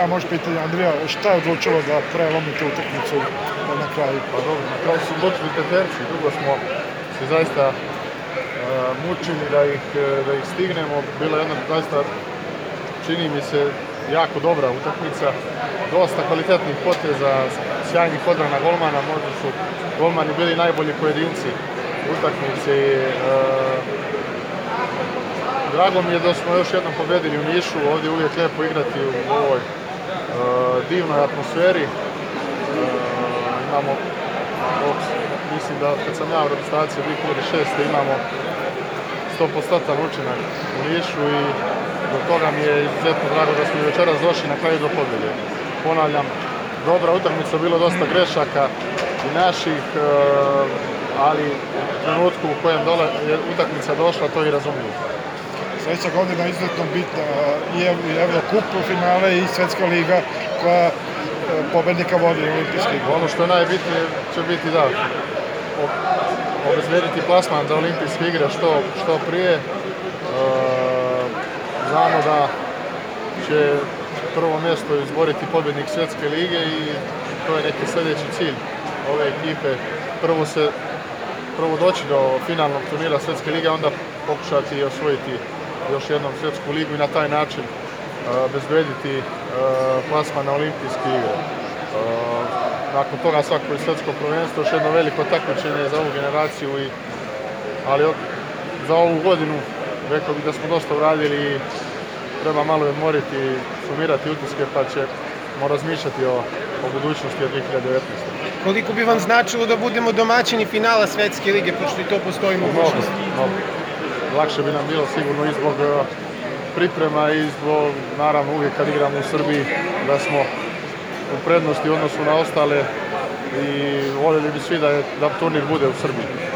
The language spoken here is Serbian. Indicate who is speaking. Speaker 1: ja možeš pitati Andrija, šta je odlučilo da prelomite utakmicu
Speaker 2: pa na kraju? Pa dobro, na kraju su odlučili Peterci, drugo smo se zaista e, mučili da ih, e, da ih stignemo, bila je jedna zaista, čini mi se, jako dobra utakmica, dosta kvalitetnih poteza, sjajnih odrana golmana, možda su golmani bili najbolji pojedinci utakmice. Uh, Drago mi je da smo još jednom pobedili u Nišu, ovdje uvijek lijepo igrati u ovoj Eh, divnoj atmosferi. Eh, imamo, mislim da kad sam ja u reprezentaciji 2006. imamo 100% učinak u nišu i do toga mi je izuzetno drago da smo večeras došli na kraju do pobjede. Ponavljam, dobra utakmica, bilo dosta grešaka i naših, eh, ali u trenutku u kojem je utakmica došla, to i razumijem.
Speaker 1: Sljedeća godina je izuzetno bitna i u finale i Svjetska liga koja e, pobednika vodi olimpijskih.
Speaker 2: Ono što je najbitnije će biti da obezbediti plasman za olimpijske igre što, prije. E, znamo da će prvo mjesto izboriti pobjednik svjetske lige i to je neki sljedeći cilj ove ekipe. Prvo se prvo doći do finalnog turnira svjetske lige, onda pokušati osvojiti još jednom svjetsku ligu i na taj način e, obezbediti e, plasman na olimpijski igre. E, nakon toga svako svjetsko prvenstvo, još jedno veliko takmičenje za ovu generaciju, ali za ovu godinu rekao bih da smo dosta uradili i treba malo odmoriti i sumirati utiske pa ćemo razmišljati o, o budućnosti od 2019.
Speaker 3: Koliko bi vam značilo da budemo domaćini finala svjetske lige, pošto i to postoji mogućnost?
Speaker 2: lakše bi nam bilo sigurno i zbog e, priprema i zbog, naravno uvijek kad igramo u Srbiji, da smo u prednosti u odnosu na ostale i voljeli bi svi da, da turnir bude u Srbiji.